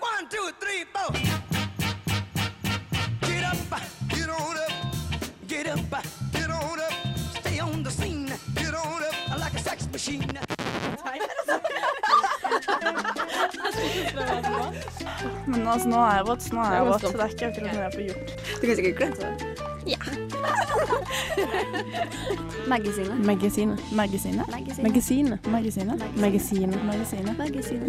One, two, three, four. Get up, get on up, get up, get on up. Stay on the scene, get on up like a sex machine. Men altså, nå er jeg våt, nå er jeg våt. Det er ikke akkurat noe jeg får gjort. Du kan sikkert glemme det. Ja. Magasinet. Magasinet. Magasinet. Magasinet. Magasinet. Magasinet. Magasinet.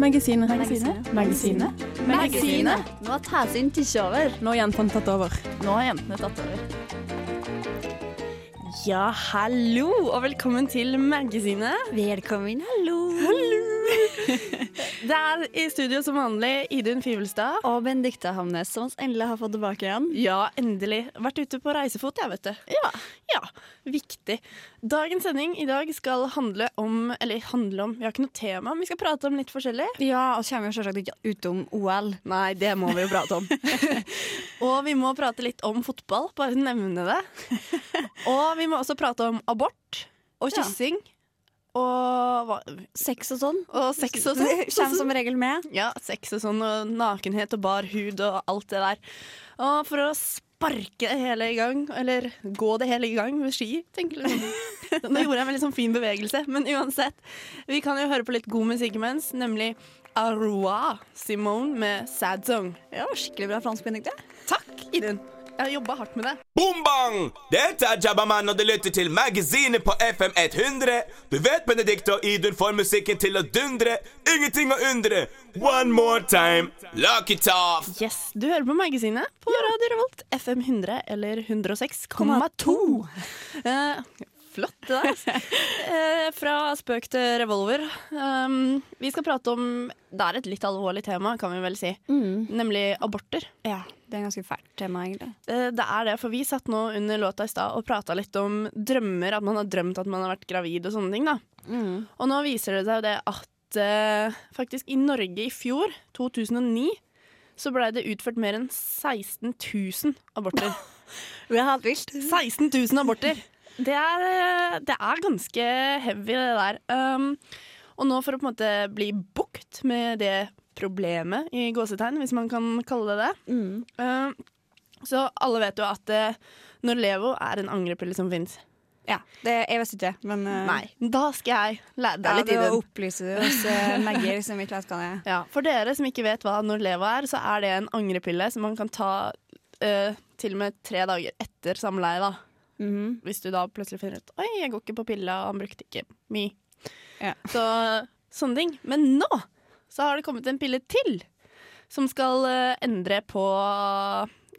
Magasinet. Magasinet. Magasinet. Magasinet. Nå har Tasin tatt over. Nå har jentene tatt over. Nå har jentene tatt over. Ja, hallo, og velkommen til Magasinet. Velkommen, hallo. hallo. Det er i studio som vanlig Idun Fivelstad. Og Benedicte Hamnes, som oss endelig har fått tilbake igjen. Ja, endelig. Vært ute på reisefot, jeg, vet du. Ja. ja. Viktig. Dagens sending i dag skal handle om Eller handle om Vi har ikke noe tema, men vi skal prate om litt forskjellig. Ja, og så kommer vi selvsagt ikke utom OL. Nei, det må vi jo prate om. og vi må prate litt om fotball, bare nevne det. Og vi må også prate om abort og Ja. Og, hva, Sex og sånn. og sex og sånn. kommer som regel med. Ja, sex og sånn, og nakenhet og bar hud og alt det der. Og for å sparke det hele i gang, eller gå det hele i gang med ski, tenker jeg. liksom. Nå gjorde jeg en veldig sånn fin bevegelse, men uansett. Vi kan jo høre på litt god musikk imens, nemlig Aroa Simone med Sad Song. Ja, skikkelig bra fransk, Benedicte. Takk, Idun. Jeg har jobba hardt med det. Boom bang! Dette er Jabbaman, og du lytter til Magasinet på FM 100. Du vet Benedicte og Idun får musikken til å dundre. Ingenting å undre. One more time. Lock it off. Yes, Du hører på Magasinet på Radio Revolt. FM 100 eller 106,2. Eh, flott, det der. altså. Eh, fra spøk til revolver. Um, vi skal prate om Det er et litt alvorlig tema, kan vi vel si. Nemlig aborter. Ja, det er et ganske fælt tema, egentlig. Eh, det er det, for vi satt nå under låta i stad og prata litt om drømmer. At man har drømt at man har vært gravid og sånne ting. da. Og nå viser det seg det at eh, faktisk i Norge i fjor, 2009, så blei det utført mer enn 16 000 aborter. Det er helt vilt. 16 000 aborter! Det er, eh, det er ganske heavy, det der. Um, og nå for å på en måte bli bukt med det problemet, i gåsetegn, hvis man kan kalle det det. Um, så alle vet jo at eh, Norlevo er en angrepille som fins. Ja, det, jeg visste ikke det, men uh, Nei. Da skal jeg lære deg litt i å den. opplyse det hos oss Maggie som ikke vet hva det er. Ja, for dere som ikke vet hva Norlevo er, så er det en angrepille som man kan ta til og med tre dager etter samleie. da. Mhm. Hvis du da plutselig finner ut Oi, jeg går ikke på pilla, og han brukte ikke mye. Ja. Så sånne ting. Men nå så har det kommet en pille til som skal uh, endre på,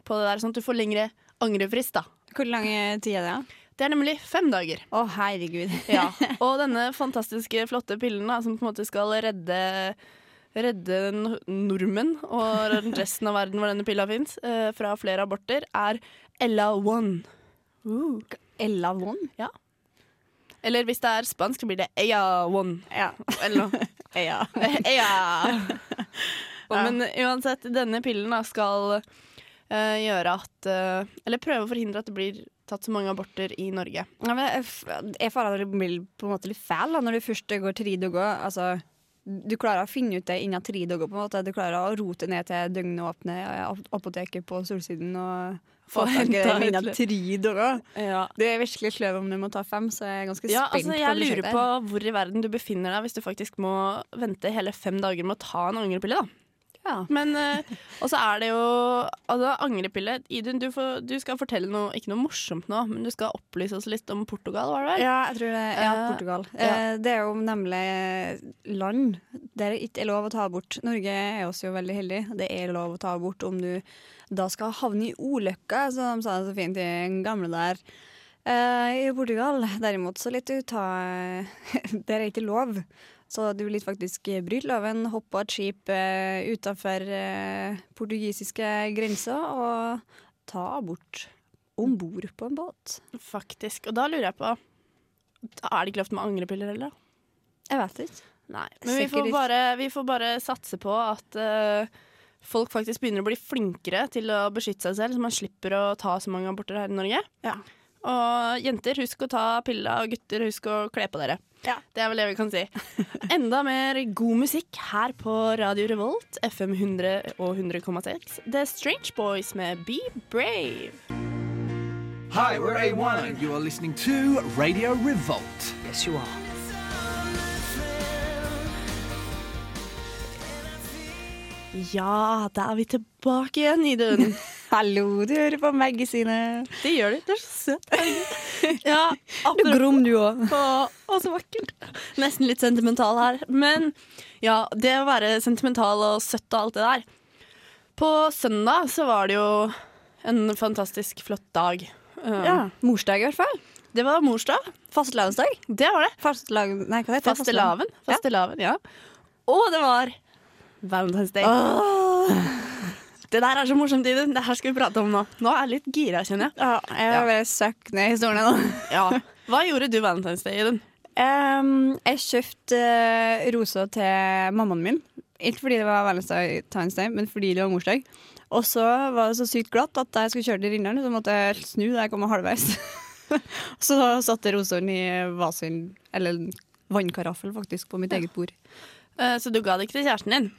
på det der, sånn at du får lengre angrefrist. da. Hvor lang tid er det? da? Det er nemlig fem dager. Å, herregud. Ja. Og denne fantastiske, flotte pillen da, som på en måte skal redde Redde no- nordmenn og resten av verden hvor denne pilla fins, uh, fra flere aborter, er Ella1. Uh. Ella Von? Eller hvis det er spansk, så blir det Ella Won. Ja. Eller noe. ja. ja. Og, men uansett, denne pillen da skal uh, gjøre at uh, Eller prøve å forhindre at det blir tatt så mange aborter i Norge. Ja, men jeg, f- føler at det blir på en måte litt feil da, når du først går tre dager. Altså, du klarer å finne ut det innen tre dager. på en måte. Du klarer å rote ned til døgnåpne ap- apoteket på Solsiden og få henta mine tre dager. Ja. Du er virkelig sløv om du må ta fem, så jeg er ganske Ja, spent altså jeg lurer på hvor i verden du befinner deg hvis du faktisk må vente hele fem dager med å ta en angrepille. da. Ja. Men, uh, Og så er det jo altså, angrepille Idun, du, får, du skal fortelle noe, ikke noe morsomt nå, men du skal opplyse oss litt om Portugal, var det vel? Ja, jeg tror det ja, Eh, Portugal. ja. Uh, det er jo nemlig land der det ikke er lov å ta abort. Norge er også jo veldig heldig. Det er lov å ta abort om du da skal havne i ulykka, som de sa det så fint i den gamle der. Uh, I Portugal derimot så litt ut av Der er ikke lov. Så du vil faktisk bryte loven, hoppe på et skip uh, utafor uh, portugisiske grenser og ta abort om bord på en båt. Faktisk. Og da lurer jeg på Er det ikke lov med angrepiller heller? Jeg vet ikke. Nei. Men vi får, bare, vi får bare satse på at eh, folk faktisk begynner å bli flinkere til å beskytte seg selv, så man slipper å ta så mange aborter her i Norge. Ja. Og jenter, husk å ta pilla, og gutter, husk å kle på dere. Det er vel det vi kan si. Enda mer god musikk her på Radio Revolt, FM 100 og 100,6. The Strange Boys med Be Brave. Hi, we're A1 and you are listening to Radio Revolt. Yes, you are. Ja, da er vi tilbake igjen, Idun. Hallo, du hører på magasinet. Det gjør du. Du er så søt. Ja, Du apropos grom, du òg. Å, så vakkert. Nesten litt sentimental her. Men ja, det å være sentimental og søtt og alt det der. På søndag så var det jo en fantastisk flott dag. Um, Ja, morsdag i hvert fall. Det var morsdag. Fastelavnsdag. Det var det. Fastelag... Nei, hva heter det? Fastelavn. Fastelavn, ja. Og det var Valentine's Day. Det der er så morsomt, Idun. Det her skal vi prate om nå. Nå er jeg litt gira, kjenner jeg. Ja, jeg vil ja. søkt ned historiene nå. Ja. Hva gjorde du Valentine's Day, Idun? Um, jeg kjøpte uh, roser til mammaen min. Ikke fordi det var Valentine's Day, men fordi det var morsdag. Og så var det så sykt glatt at da jeg skulle kjøre til Rindalen, så måtte jeg snu da jeg kom halvveis. så satte rosene i vasen, eller vannkaraffel faktisk, på mitt eget bord. Uh, Så du ga det ikke til kjæresten din?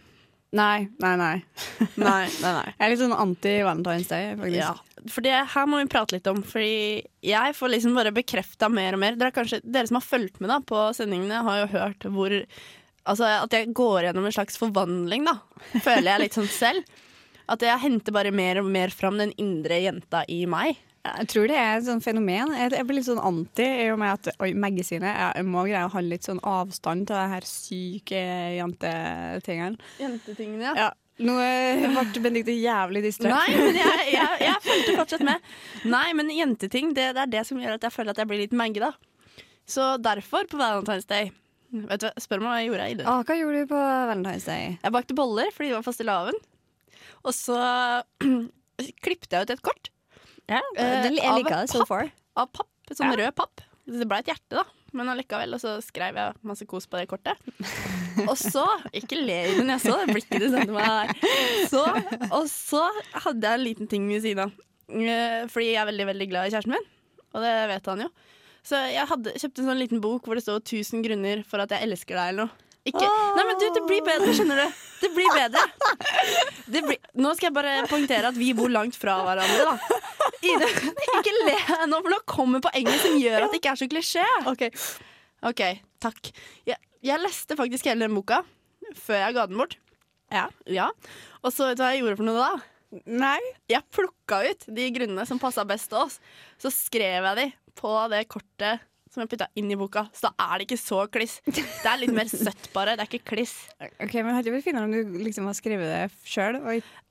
Nei, nei, nei. Nei, nei, nei. Jeg er litt sånn anti-Valentine's Day, faktisk. Ja, for det her må vi prate litt om. Fordi jeg får liksom bare bekrefta mer og mer. Dere, er kanskje, dere som har fulgt med da, på sendingene, har jo hørt hvor Altså at jeg går gjennom en slags forvandling, da. Føler jeg litt sånn selv. At jeg henter bare mer og mer fram den indre jenta i meg. Jeg tror det er et sånt fenomen. Jeg, jeg blir litt sånn anti i og med at oi, magasinet jeg, jeg må greie å ha litt sånn avstand til det her syke jentetingene. Jentetingene, Ja. Nå eh, ble Benedicte jævlig distré. Nei, men jeg, jeg, jeg fulgte fortsatt med. Nei, men jenteting, det, det er det som gjør at jeg føler at jeg blir litt magge, da. Så derfor, på Valentine's Day Vet du, Spør meg hva jeg gjorde. Ida. Ah, hva gjorde du på Valentine's Day? Jeg bakte boller fordi det var fastelavn. Og så klippte jeg ut et kort Ja, Eh, jeg liker det so far. av papp. Sånn Ja. rød papp. Det ble et hjerte, da. Men allikevel. Og så skrev jeg masse kos på det kortet. Og så Ikke le i den, jeg så det blikket du sendte meg her. Så, og så hadde jeg en liten ting ved siden av. Eh, Fordi jeg er veldig, veldig glad i kjæresten min. Og det vet han jo. Så jeg hadde, kjøpte en sånn liten bok hvor det står 1000 grunner for at jeg elsker deg, eller noe. Ikke, nei, men du, det blir bedre, skjønner du. Det blir bedre. Det blir, nå skal jeg bare poengtere at vi bor langt fra hverandre, da. Ida, ikke le nå, for nå kommer poenget som gjør at det ikke er så klisjé. OK, takk. Jeg, jeg leste faktisk hele den boka før jeg ga den bort. Ja. Og så vet du hva jeg gjorde for noe da? Nei. Jeg plukka ut de grunnene som passa best til oss. Så skrev jeg de på det kortet som jeg putta inn i boka. Så da er det ikke så kliss. Det er litt mer søtt, bare. Det er ikke kliss. Ok, men Hadde det vært finere om du liksom har skrevet det sjøl?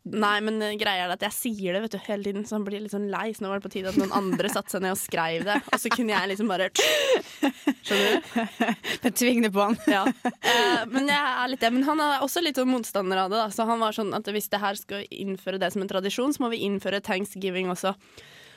Nei, men eh, greia er at jeg sier det vet du, hele tiden, så han blir litt sånn lei. Så nå var det på tide at noen andre satte seg ned og skrev det. Og så kunne jeg liksom bare Skjønner du? Tving det på han. Ja. Eh, men jeg er litt det. Men han er også litt sånn motstander av det. Da. Så han var sånn at hvis det her skal innføre det som en tradisjon, så må vi innføre thanksgiving også.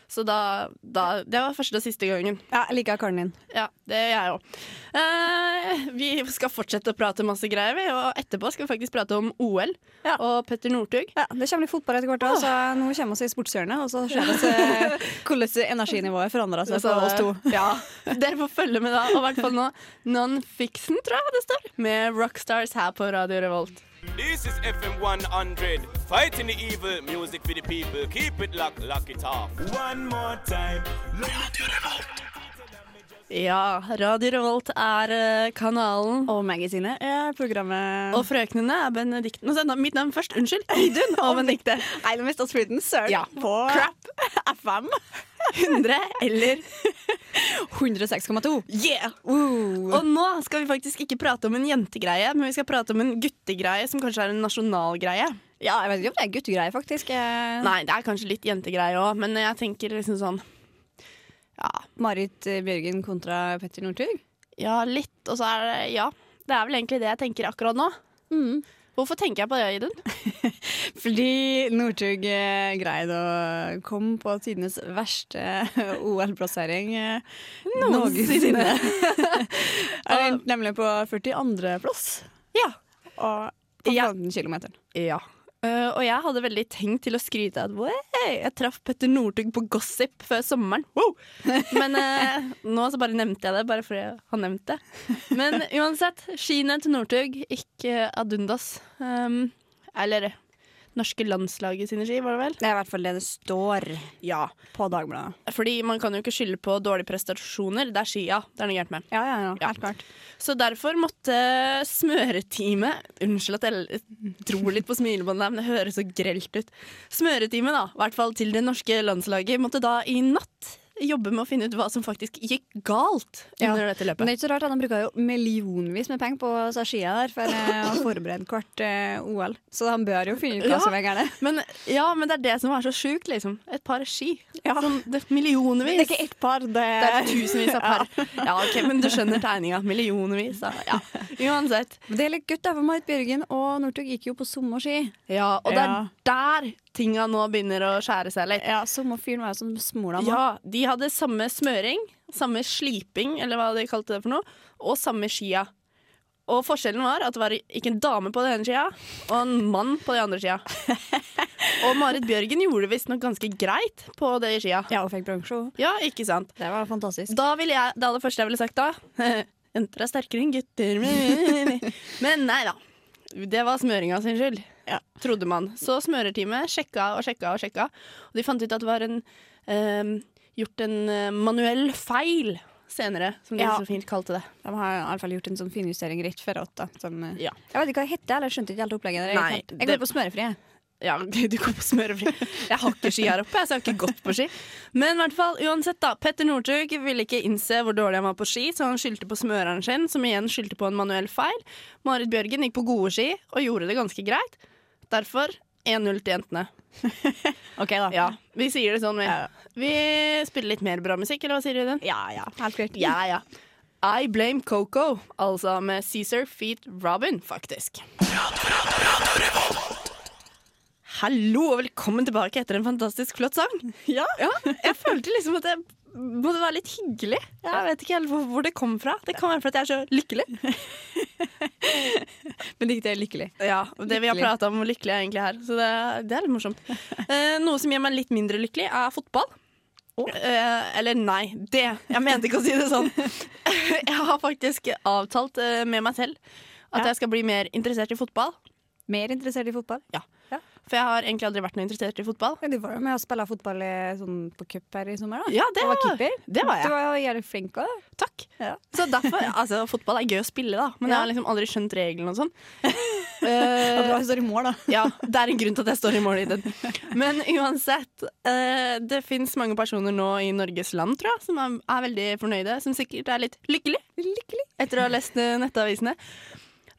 Så da, da Det var første og siste gangen. Ja, jeg liker karen din. Ja, det gjør jeg òg. Eh, vi skal fortsette å prate masse greier, vi. Og etterpå skal vi faktisk prate om OL Ja. og Petter Northug. Ja, Det kommer litt fotball etter hvert, også, så nå kommer vi i sportshjørnet. Og så ser vi eh, hvordan energinivået forandrer seg Så på oss to. Ja, Dere får følge med da. Og i hvert fall nå Non-Fiction, tror jeg det står. Med Rockstars her på Radio Revolt. This is FM 100, fighting the evil, music for the people. Keep it locked, lock it off. One more time. Radio Revolt. Ja, Radio Revolt er eh, kanalen. Og magasinet er programmet Og frøknene er Benedikte Nå sa jeg mitt navn først. Unnskyld. Idun og Benedikte. Nei, Mist mista Sweden, søren Ja. på Crap. FM 100 eller 106,2. Yeah! Uh. Og nå skal vi faktisk ikke prate om en jentegreie, men vi skal prate om en guttegreie som kanskje er en nasjonalgreie. Ja, jeg vet ikke om det er guttegreier, faktisk. Eh, Nei, det er kanskje litt jentegreier òg, men jeg tenker liksom sånn Ja, Marit eh, Bjørgen kontra Petter Northug. ja litt, og så er det Ja. Det er vel egentlig det jeg tenker akkurat nå. Mm. Hvorfor tenker jeg på det, Idun? Fordi Northug eh, greide å komme på tidenes verste OL-plassering Noensinne. Endte nemlig på 42. plass. Ja. Og på Ja. 15 km. Ja. Eh, og jeg hadde veldig tenkt til å skryte av at jeg traff Petter Northug på Gossip før sommeren. Wow! Men uh, nå så bare nevnte jeg det, bare fordi han nevnte det. Men uansett, skiene til Northug, ikke ad undas. Um, eller norske landslaget sin ski, var det vel? Det er i hvert fall det det står Ja. på Dagbladet. Fordi man kan jo ikke skylde på dårlige prestasjoner. Det er skia det er noe gærent med. Ja, ja, ja, Ja. helt klart. Så derfor måtte smøreteamet Unnskyld at jeg dro litt på smilebåndet, men det høres så grelt ut. Smøreteamet, da, i hvert fall til det norske landslaget, måtte da i natt jobbe med å finne ut hva som faktisk gikk galt Ja. under dette Men løpet. det er ikke så rart, de bruker jo millionvis med penger på skia der for eh, å forberede hvert eh, OL. Så han bør jo finne ut hva Ja. som er gærent. Men, ja, men det er det som er så sjukt, liksom. Et par ski. Ja. Sånn, det er millionvis. Det er ikke ett par, det Det er tusenvis av par. Ja, ok, Men du skjønner tegninga. Millionvis. Da. Ja. Uansett. Men det er litt gutt, da, for Marit Bjørgen og Northug gikk jo på samme ski. Ja, og det er der tinga nå begynner å skjære seg litt. Ja, Samme fyren var jo som smola nå. Ja, de hadde samme smøring, samme sliping, eller hva de kalte det for noe, og samme skia. Og forskjellen var at det var ikke en dame på den ene skia, og en mann på den andre skia. Og Marit Bjørgen gjorde det visstnok ganske greit på det skia. Ja, og fikk bronse. Ja, ikke sant. Det var fantastisk. Da ville jeg, det aller første jeg ville sagt da Jenter er sterkere enn gutter. Men nei da. Det var smøringa sin skyld, Ja. trodde man. Så smørerteamet sjekka og sjekka og sjekka, og de fant ut at det var en, eh, gjort en eh, manuell feil senere, som de Ja. så fint kalte det. De har i alle fall gjort en sånn finjustering rett før åtte. Eh, Ja. Jeg vet ikke hva det heter, eller skjønte ikke helt opplegget. Nei, jeg, går det- på smørefri. Ja, du går på smørefri. Jeg har ikke ski her oppe, så jeg har ikke gått på ski. Men i hvert fall, uansett da, Petter Northug ville ikke innse hvor dårlig han var på ski, så han skyldte på smøreren sin, som igjen skyldte på en manuell feil. Marit Bjørgen gikk på gode ski og gjorde det ganske greit. Derfor 1-0 til jentene. Ok, da. Ja, Vi sier det sånn, vi. Ja. Vi spiller litt mer bra musikk, eller hva sier du, den? ja, ja. Helt klart. Ja, ja. I Blame Coco, altså med Cæsar Feet Robin, faktisk. Hallo og velkommen tilbake etter en fantastisk flott sang. Ja, Jeg følte liksom at det måtte være litt hyggelig. Jeg vet ikke helt hvor, det kom fra. Det kan være fordi jeg er så lykkelig. Men diktet det er lykkelig. Ja, Det vi har Lykkelig. prata om hvor lykkelig jeg egentlig er. Så det, det er litt morsomt. Eh, noe som gjør meg litt mindre lykkelig, er fotball. Eh, eller nei, det. Jeg mente ikke å si det sånn. jeg har faktisk avtalt eh, med meg selv at Ja. jeg skal bli mer interessert i fotball. Mer interessert i fotball? For jeg har egentlig aldri vært noe interessert i fotball. Ja, Du var jo med og spille fotball i, sånn, på cup her i sommer, da. Ja, det Du var keeper. det var Du var jo jævlig flink òg. Takk. Ja. Så derfor, altså Fotball er gøy å spille, da, men jeg har liksom aldri skjønt reglene og sånn. Uh, du står i mål, da. Ja, det er en grunn til at jeg står i mål i den. Men uansett, uh, det fins mange personer nå i Norges land, tror jeg, som er, er veldig fornøyde. Som sikkert er litt lykkelig, etter å ha lest eh, nettavisene.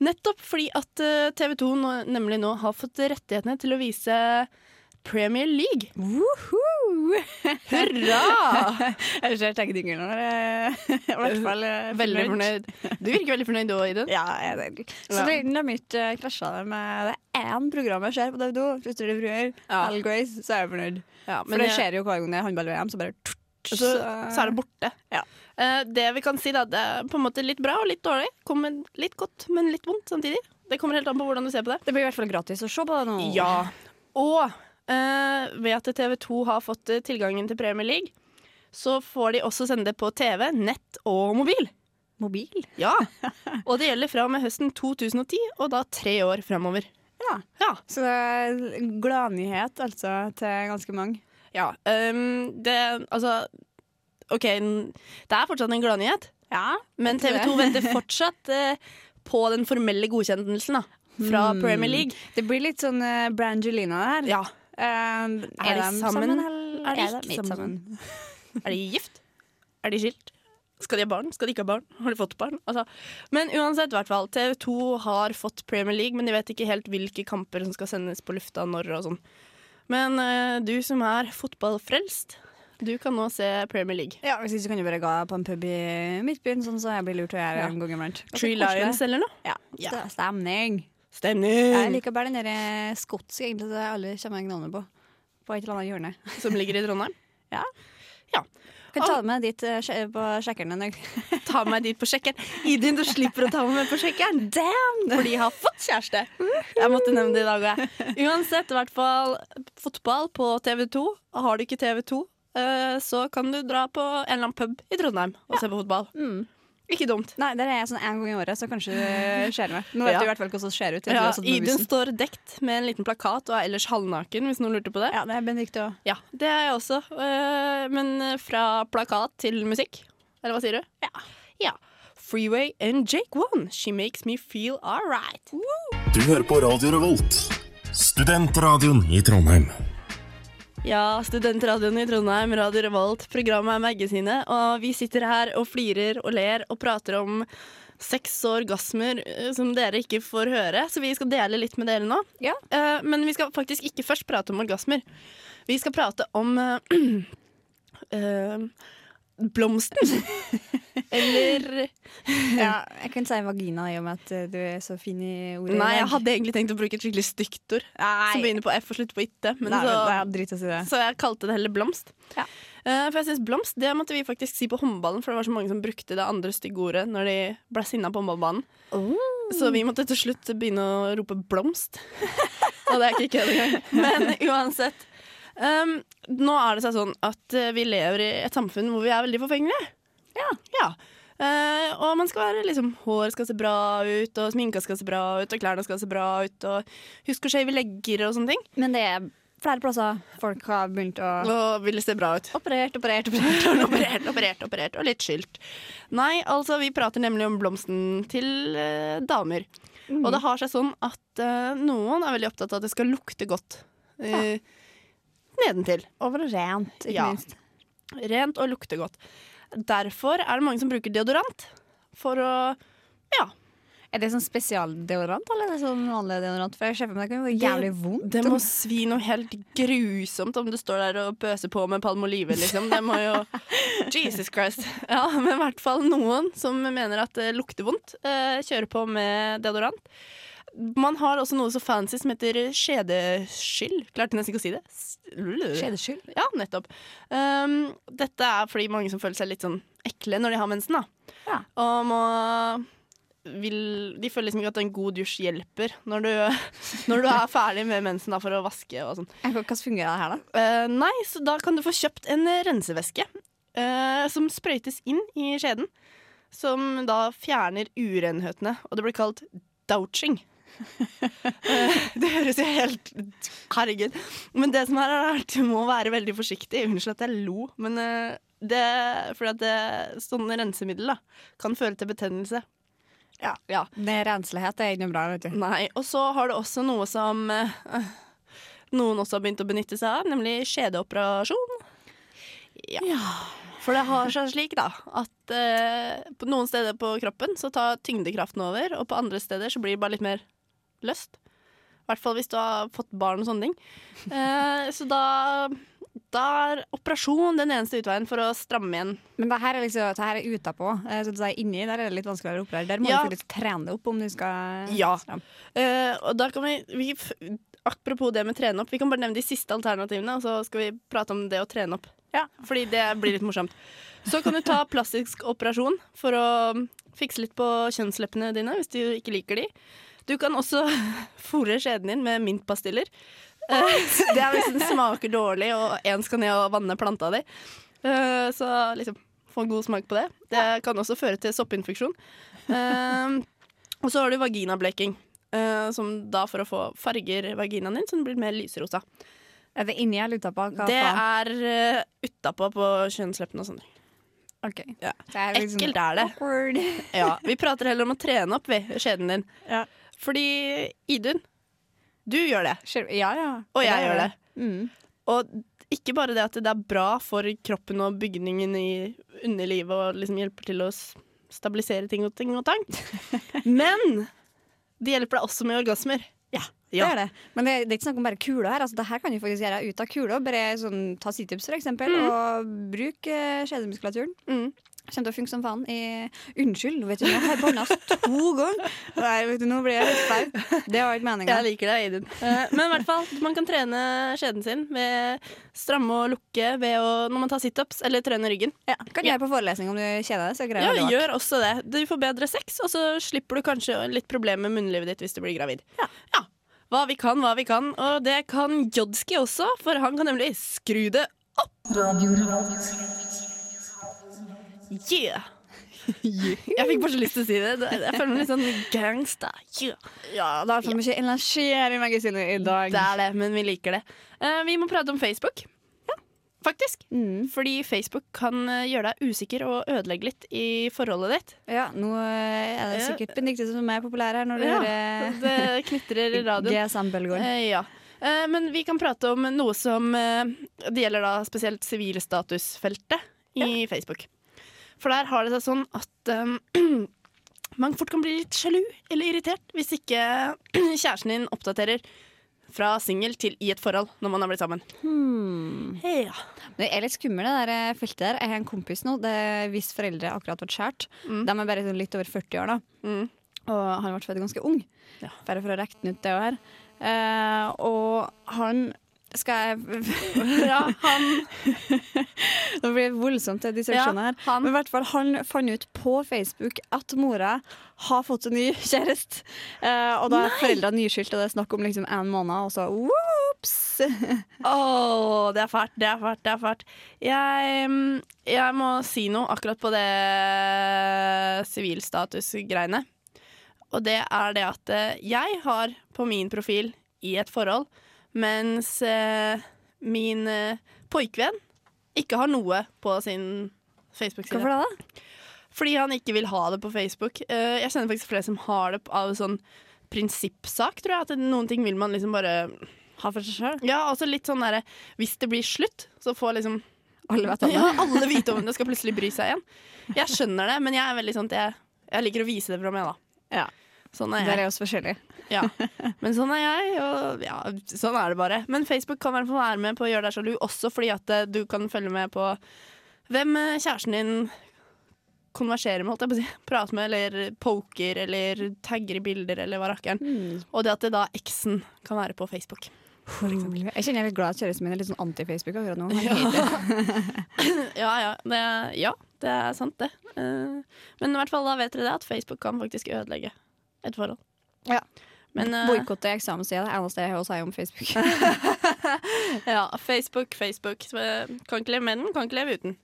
Nettopp fordi at eh, TV 2 nå, nemlig nå har fått rettighetene til å vise Premier League. Woohoo! Hurra! Jeg ser teknikeren nå. eh, I hvert fall eh, Veldig fornøyd. Du virker veldig fornøyd òg, Iden. Ja, jeg er det. Så er har ikke krasja det med det én program jeg ser på TV2. Søster til fruer, Ja. Al Grace, så er jeg fornøyd. Ja, For det skjer jo hver gang det er håndball-VM, så bare så, så er det borte. Ja. Eh, det vi kan si, da, det er på en måte litt bra og litt dårlig. Kommer litt godt, men litt vondt samtidig. Det kommer helt an på hvordan du ser på det. Det blir i hvert fall gratis å se på det nå. Ja. Og eh, ved at TV 2 har fått eh, tilgangen til Premier League, så får de også sende det på TV, nett og mobil. Mobil? Ja. Og det gjelder fra og med høsten 2010, og da tre år framover. Ja. Ja. Så det er gladnyhet altså til ganske mange. Ja. Um, det Altså, OK, det er fortsatt en gladnyhet, Ja, men TV 2 venter fortsatt uh, på den formelle godkjennelsen da, fra Mm. Premier League. Det blir litt sånn uh, Brangelina her. Ja. Um, er, de de sammen? eller Er de er ikke sammen? sammen? Er de gift? Er de skilt? Skal de ha barn? Skal de ikke ha barn? Har de fått barn? Altså. Men uansett, hvert fall. TV 2 har fått Premier League, men de vet ikke helt hvilke kamper som skal sendes på lufta når og sånn. Men uh, du som er fotballfrelst, du kan nå se Premier League. Ja, Hvis ikke kan du bare gå på en pub i Midtbyen, sånn så jeg blir lurt å gjøre Ja. en gang iblant. Tree. Lions eller noe? Ja, Ja. stemning. Stemning! Jeg liker bare den der eh, skotske, egentlig, så alle kommer jeg navnet på. På et eller annet hjørne. Som ligger i Trondheim. Ja. Ja. Kan ta med dit eh, på sjekkeren. Ta meg dit på sjekkeren. Idun, du slipper å ta meg med på sjekkeren. Damn! Fordi jeg har fått kjæreste. Jeg måtte nevne det i dag òg. Uansett, i hvert fall fotball på TV2. Har du ikke TV2, eh, så kan du dra på en eller annen pub i Trondheim og se på fotball. Ikke dumt. Nei, der er jeg sånn en gang i året, så kanskje det skjer meg. Nå vet Ja. du i hvert fall hvordan det ser ut. Ja, Idun står dekt med en liten plakat og er ellers halvnaken, hvis noen lurte på det. Ja, det er Benedicte òg. Ja, det er jeg også. Eh, Men fra plakat til musikk. Eller hva sier du? Ja. ja. Freeway and Jake One. She makes me feel alright. Du hører på Radio Revolt, studentradioen i Trondheim. Ja, Studentradioen i Trondheim, Radio Revolt. Programmet er Magasinet, og vi sitter her og flirer og ler og prater om seks orgasmer eh, som dere ikke får høre, så vi skal dele litt med dere nå. Ja. Uh, Men vi skal faktisk ikke først prate om orgasmer. Vi skal prate om uh, uh, blomsten. Eller Ja, jeg kan si vagina i og med at eh, du er så fin i ordet. Nei, jeg hadde egentlig tenkt å bruke et skikkelig stygt ord. Nei. Som begynner på F og slutter på itte. Men Nei, så, men si så jeg kalte det heller blomst. Ja. Uh, for jeg synes blomst det måtte vi faktisk si på håndballen, for det var så mange som brukte det andre stygge ordet når de ble sinna på håndballbanen. Så vi måtte til slutt begynne å rope blomst. Og det er ikke kødd engang. Men uansett. Um, nå er det seg sånn at eh, vi lever i et samfunn hvor vi er veldig forfengelige. Ja. Eh, og man skal være liksom Hår skal se bra ut, og sminka skal se bra ut, og klærne skal se bra ut, og husk å shave legger og sånne ting. Men det er flere plasser folk har begynt å Og ville se bra ut. Operert, operert, operert. operert, operert, operert, og litt skylt. Nei, altså, vi prater nemlig om blomsten til uh, damer. Og det har seg sånn at uh, noen er veldig opptatt av at det skal lukte godt. ja. Nedentil. Og rent, ikke Ja. minst. Rent og lukte godt. Derfor er det mange som bruker deodorant for å Ja. Er det sånn spesialdeodorant, eller er det sånn vanlig deodorant? For jeg ser for meg det kan være jævlig vondt. Det må svi noe helt grusomt om du står der og pøser på med palmolive, liksom. Det må jo Jesus Christ. Ja, men i hvert fall noen som mener at det lukter vondt, eh, kjører på med deodorant. Man har også noe så fancy som heter skjedeskyld. Klarte nesten ikke å si det. Skjedeskyld? Ja, nettopp. Um, dette er fordi mange som føler seg litt sånn ekle når de har mensen. da. Ja. Og må vil, De føler liksom ikke at en god dusj hjelper når du, når du er ferdig med mensen da, for å vaske og sånn. Hvordan fungerer det her, da? Uh, nei, så da kan du få kjøpt en rensevæske uh, som sprøytes inn i skjeden. Som da fjerner urenhetene, og det blir kalt douching. Det høres jo helt Herregud. Men det som er, er at du må være veldig forsiktig. Unnskyld at jeg lo, men eh, det, fordi at det, sånne rensemiddel da, kan føre til betennelse. Ja. ja. Det er Renslighet er ikke noe bra, vet du. Nei, og så har det også noe som eh, noen også har begynt å benytte seg av, nemlig skjedeoperasjon. Ja. For det har seg slik, da, at eh, på noen steder på kroppen så tar tyngdekraften over, og på andre steder så blir det bare litt mer løst. I hvert fall hvis du har fått barn og sånne ting. Eh, så da, da er operasjon den eneste utveien for å stramme igjen. Men det her er liksom, det her er utapå. Eh, Så inni der er det litt vanskeligere å operere. Der må Ja. du faktisk trene opp om du skal Ja. stramme. Eh, og da kan vi, vi Apropos det med trene opp, vi kan bare nevne de siste alternativene, og så skal vi prate om det å trene opp. Ja. Fordi det blir litt morsomt. Så kan du ta plastisk operasjon for å fikse litt på kjønnsleppene dine hvis du ikke liker de. Du kan også fôre skjeden din med mintpastiller. Eh, det er hvis den smaker dårlig, og én skal ned og vanne planta di. Eh, så liksom få en god smak på det. Det kan også føre til soppinfeksjon. Eh, og så har du vaginableking. som da for å få farger vaginaen din, så den blir mer lyserosa. Er det inni eller utapå? Det er uh, utapå på kjønnsleppene og sånn. Ok. Ja. Det er liksom Ekkelt er det. Ja, vi prater heller om å trene opp ved skjeden din. Ja. Fordi Idun, du gjør det, Ja, ja. og jeg gjør det. Mm. Og ikke bare det at det er bra for kroppen og bygningen i underlivet og liksom hjelper til å stabilisere ting og ting og tang, men det hjelper deg også med orgasmer. Ja, Ja. det er det. Men det, det er ikke snakk om bare kula her. Altså, det her kan du faktisk gjøre ut av kula. Bare sånn, ta situps, for eksempel, og bruk eh, skjedemuskulaturen. Mm. Kommer til å funke som faen. I, unnskyld, vet du, nå har jeg banna to ganger! Nei, vet du, nå blir jeg litt flau. Det var ikke meninga. Jeg liker deg, Idun. Eh, Men i hvert fall, man kan trene skjeden sin ved stramme og lukke ved å, når man tar situps eller trene ryggen. Ja, kan gjøre på forelesning om du kjeder deg. Så greier Ja, det gjør også det. Du får bedre sex, og så slipper du kanskje litt problemer med munnlivet ditt hvis du blir gravid. Ja. Hva vi kan, hva vi kan. Og det kan Jodski også, for han kan nemlig skru det opp. Yeah. Jeg fikk bare så lyst til å si det. Jeg føler meg litt sånn gangsta. Yeah. Ja, det er for mye energi i magasinet i dag. Det er det, men vi liker det. Uh, vi må prate om Facebook. Ja, Faktisk. Mm. Fordi Facebook kan eh, gjøre deg usikker og ødelegge litt i forholdet ditt. Ja, nå eh, er det sikkert Benedicte som er populær her når du Ja, hører det knitrer radioen. Eh, ja. Uh, men vi kan prate om noe som Det gjelder da spesielt sivilstatusfeltet i Facebook. For der har det seg sånn at um, man fort kan bli litt sjalu eller irritert hvis ikke kjæresten din oppdaterer fra singel til i et forhold når man har blitt sammen. Ja. Men Det er litt skummelt, det der eh, feltet der. Jeg har en kompis nå det hvis foreldre akkurat ble skjært. De er bare sånn litt over 40 år, da. Mm. Og han ble født ganske ung. Ja. Bare for å regne ut det her. Uh, og han skal jeg ja, han Det blir voldsomt, det disseksjonen Ja, her. Ja, Men i hvert fall, han fant ut på Facebook at mora har fått en ny kjæreste. Uh, og da er foreldra nyskilt, og det er snakk om liksom en måned, og så whoops! Åh, det er fælt, det er fælt, det er fælt. Jeg, mm, jeg må si noe akkurat på det sivilstatus-greiene. Og det er det at eh, jeg har på min profil i et forhold, mens eh, min eh, poikvenn ikke har noe på sin Facebook-side. Hvorfor det, da? Fordi han ikke vil ha det på Facebook. Eh, jeg kjenner faktisk flere som har det av sånn prinsippsak, tror jeg. At noen ting vil man liksom bare Ha for seg sjøl? Ja, også litt sånn derre Hvis det blir slutt, så får liksom Alle vet om det. ja, alle vite om det, skal plutselig bry seg igjen. Jeg skjønner det, men jeg er veldig sånn at jeg, jeg liker å vise det fra meg, da. Ja. Sånn er Der jeg. er oss forskjellige. Ja. Men sånn er jeg, og ja, sånn er det bare. Men Facebook kan i være med på å gjøre deg sjalu, også fordi at eh, du kan følge med på hvem eh, kjæresten din konverserer med, holdt jeg på å si. Prater med, eller poker, eller tagger i bilder, eller hva rakkeren. Og det at det da eksen kan være på Facebook. Jeg kjenner jeg er litt glad at kjæresten min er litt sånn anti-Facebook akkurat nå. Ja. Ja, ja. Det, ja, det er sant, det. Eh, men i hvert fall da vet dere det, at Facebook kan faktisk ødelegge et forhold. Ja. Men eh, Boikotte eksamenstida det eneste jeg har å si om Facebook. ja, Facebook, Facebook. Eh, Kan ikke leve med den, kan ikke leve uten.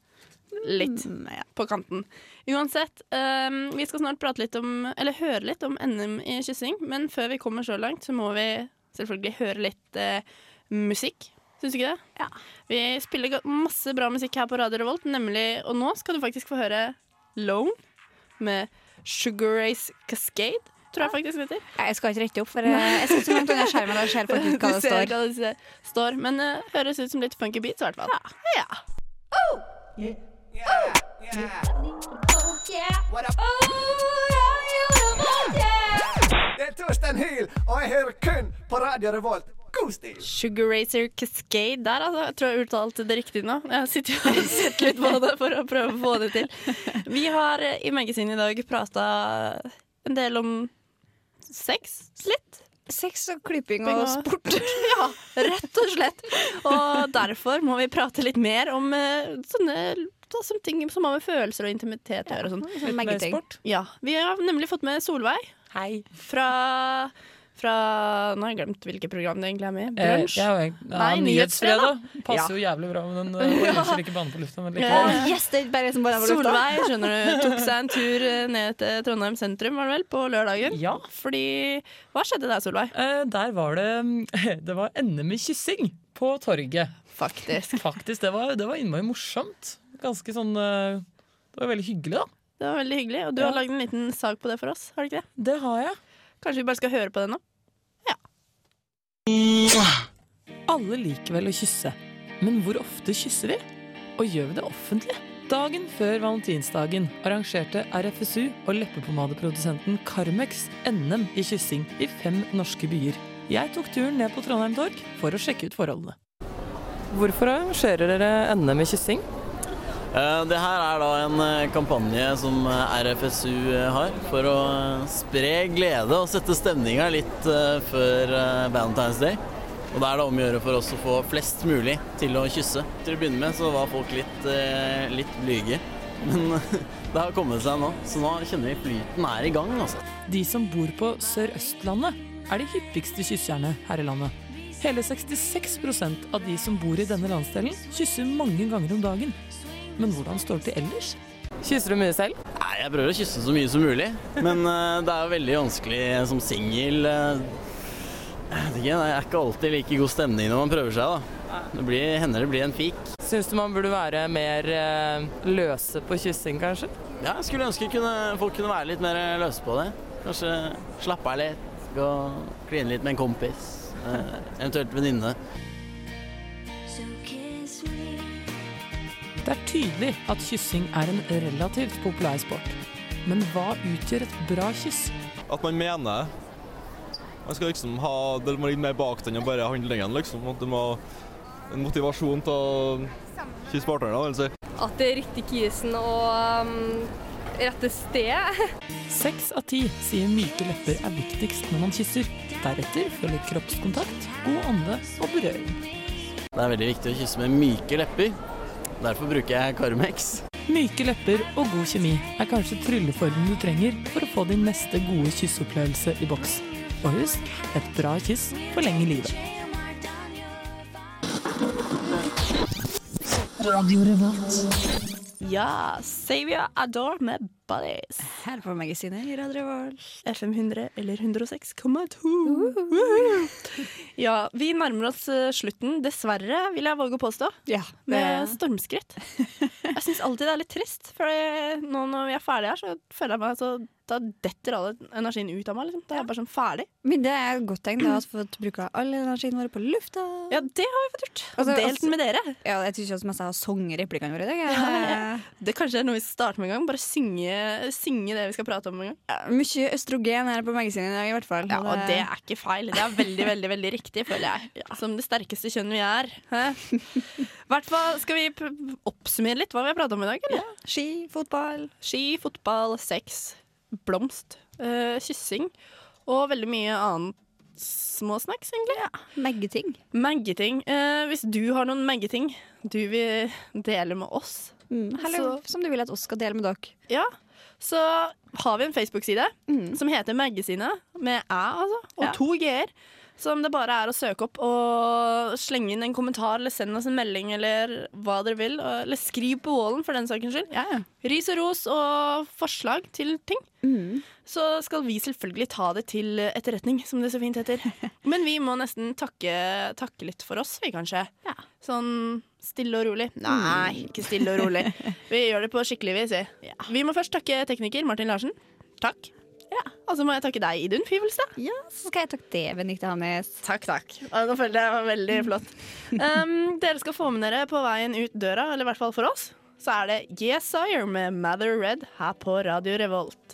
Litt Mm, på kanten. Uansett, um, vi skal snart prate litt om, eller høre litt om NM i kyssing, men før vi kommer så langt, så må vi selvfølgelig høre litt uh, musikk. Syns du ikke det? Ja. Vi spiller masse bra musikk her på Radio Revolt, nemlig Og nå skal du faktisk få høre Lone med Sugar Race Cascade, tror jeg faktisk det heter. Jeg skal ikke rette opp, for jeg, jeg sitter så langt unna skjermen. og ser faktisk hva det står. hva det står. Men det høres ut som litt funky beats, i hvert fall. Ja. Det er Torstein Hyl, og jeg hører kun på Radio Revolt. Sugar Racer Cascade der, altså. Jeg tror jeg uttalte det riktig nå. Jeg sitter jo og sett litt på det for å prøve å få det til. Vi har eh, i magasinet i dag prata en del om sex. Litt. Sex og klipping og sport. Ja, rett og slett. Og derfor må vi prate litt mer om uh, sånne som ting som har med følelser og intimitet å gjøre. Ja, Sånn. Sånn. Ja, Vi har nemlig fått med Solveig. Hei. Fra, fra Nå har jeg glemt hvilket program det egentlig er med. Eh, Brunsj? ja, ja, Nei, Nyhetsfredag. Passer jo jævlig bra med den Orker ikke bane på lufta, men likevel. Yes, det er bare som bare var lufta. Solveig skjønner du, tok seg en tur eh, ned til Trondheim sentrum var det vel, på lørdagen. Ja. Fordi Hva skjedde der, Solveig? Eh, der var det Det var NM i kyssing på torget. Faktisk. Faktisk, Det var, det var innmari morsomt. Ganske sånn eh, Det var veldig hyggelig, da. Det var veldig hyggelig. Og du Ja. har lagd en liten sak på det for oss. har du ikke det? Det har jeg. Kanskje vi bare skal høre på det nå? Alle liker vel å kysse, men hvor ofte kysser vi? Og gjør vi det offentlig? Dagen før valentinsdagen arrangerte RFSU og leppepomadeprodusenten Carmex NM i kyssing i fem norske byer. Jeg tok turen ned på Trondheim Torg for å sjekke ut forholdene. Hvorfor arrangerer dere NM i kyssing? Eh, Det her er da en eh, kampanje som eh, RFSU har for å spre glede og sette stemninga litt før Valentine's Day. Og da er det om å gjøre for oss å få flest mulig til å kysse. Til å begynne med så var folk litt, litt blyge, men det har kommet seg nå. Så nå kjenner vi flyten er i gang, altså. De som bor på Sør-Østlandet, er de hyppigste kysserne her i landet. Hele 66% av de som bor i denne landsdelen, kysser mange ganger om dagen. Men hvordan står det til ellers? Kysser du mye selv? Nei, jeg prøver å kysse så mye som mulig, men uh, det er jo veldig vanskelig som singel. Uh, ikke, Det er ikke alltid like god stemning når man prøver seg, da. Det blir, hender det blir en fik. Syns du man burde være mer uh, løse på kyssing, kanskje? Ja, jeg skulle ønske kunne, folk kunne være litt mer løse på det. Kanskje slappe av litt, gå og kline litt med en kompis. eh, eventuelt venninne. Det er tydelig at kyssing er en relativt populær sport. Men hva utgjør et bra kyss? At man mener Man skal liksom ha Det må ligge mer bak den enn bare handlingen, liksom. At du må en motivasjon til å kysse partneren, vil jeg si. At det er riktig kysen og um, rette sted. Seks av ti sier myke lepper er viktigst når man kysser. Deretter følger kroppskontakt, god ånde og berøring. Det er veldig viktig å kysse med myke lepper. Derfor bruker jeg Carmex. Myke lepper og god kjemi er kanskje trylleformen du trenger for å få din neste gode kyssopplevelse i boks. Og husk, et bra kyss forlenger livet. Ja, Savia Adore med Buddies. Her på magasinet i Radio Revolt. FM 100 eller 106,2. Ja, vi nærmer oss eh, slutten, dessverre, vil jeg våge å påstå. Ja, Med stormskritt. Jeg syns alltid det er litt trist, for nå når vi er ferdige her, så føler jeg meg så Da detter all energien ut av meg. Liksom. Da er jeg bare sånn ferdig. Men det er et godt tegn da, at vi har fått bruke all energien vår på lufta. Ja, det har vi fått gjort. Og Altså, delt altså- den med dere. Ja, jeg syns også jeg har sunget replikkene våre i dag. Ja, ja. Det kanskje er noe vi starter med en gang. Bare synge, synge det vi skal prate om en gang. Mye østrogen her på magasinet i dag, i hvert fall. Ja, og det er ikke feil. Det er veldig, veldig veldig riktig, føler jeg. Som det sterkeste kjønn vi er. I Hvert fall skal vi oppsummere litt hva vi har pratet om i dag, eller? Ski, fotball. Ski, fotball, sex, blomst, uh, kyssing og veldig mye annet små snacks, egentlig. Ja. Meggeting. Meggeting. Eh, hvis du har noen meggeting du vil dele med oss, Eller så- som du vil at oss skal dele med dere. Ja, så har vi en Facebook-side som heter Magasinet, med æ, altså, og Ja. to g-er. Som det bare er å søke opp og slenge inn en kommentar eller send oss en melding eller hva dere vil. og- Eller skriv på wallen, for den sakens skyld. Ris og ros og forslag til ting. Så skal vi selvfølgelig ta det til etterretning, som det så fint heter. Men vi må nesten takke, takke litt for oss, vi kanskje. Sånn stille og rolig. Nei, ikke stille og rolig. Vi gjør det på skikkelig vis. vi. Vi må først takke tekniker Martin Larsen. Takk. Og så må jeg takke deg, Idun Fivelstad. Ja, så skal jeg takke det, Benedicte Hannes. Takk, takk. Ja, Nå følte jeg det var veldig flott. Um, dere skal få med dere på veien ut døra, eller i hvert fall for oss, så er det Yes Sire med Mather Red her på Radio Revolt.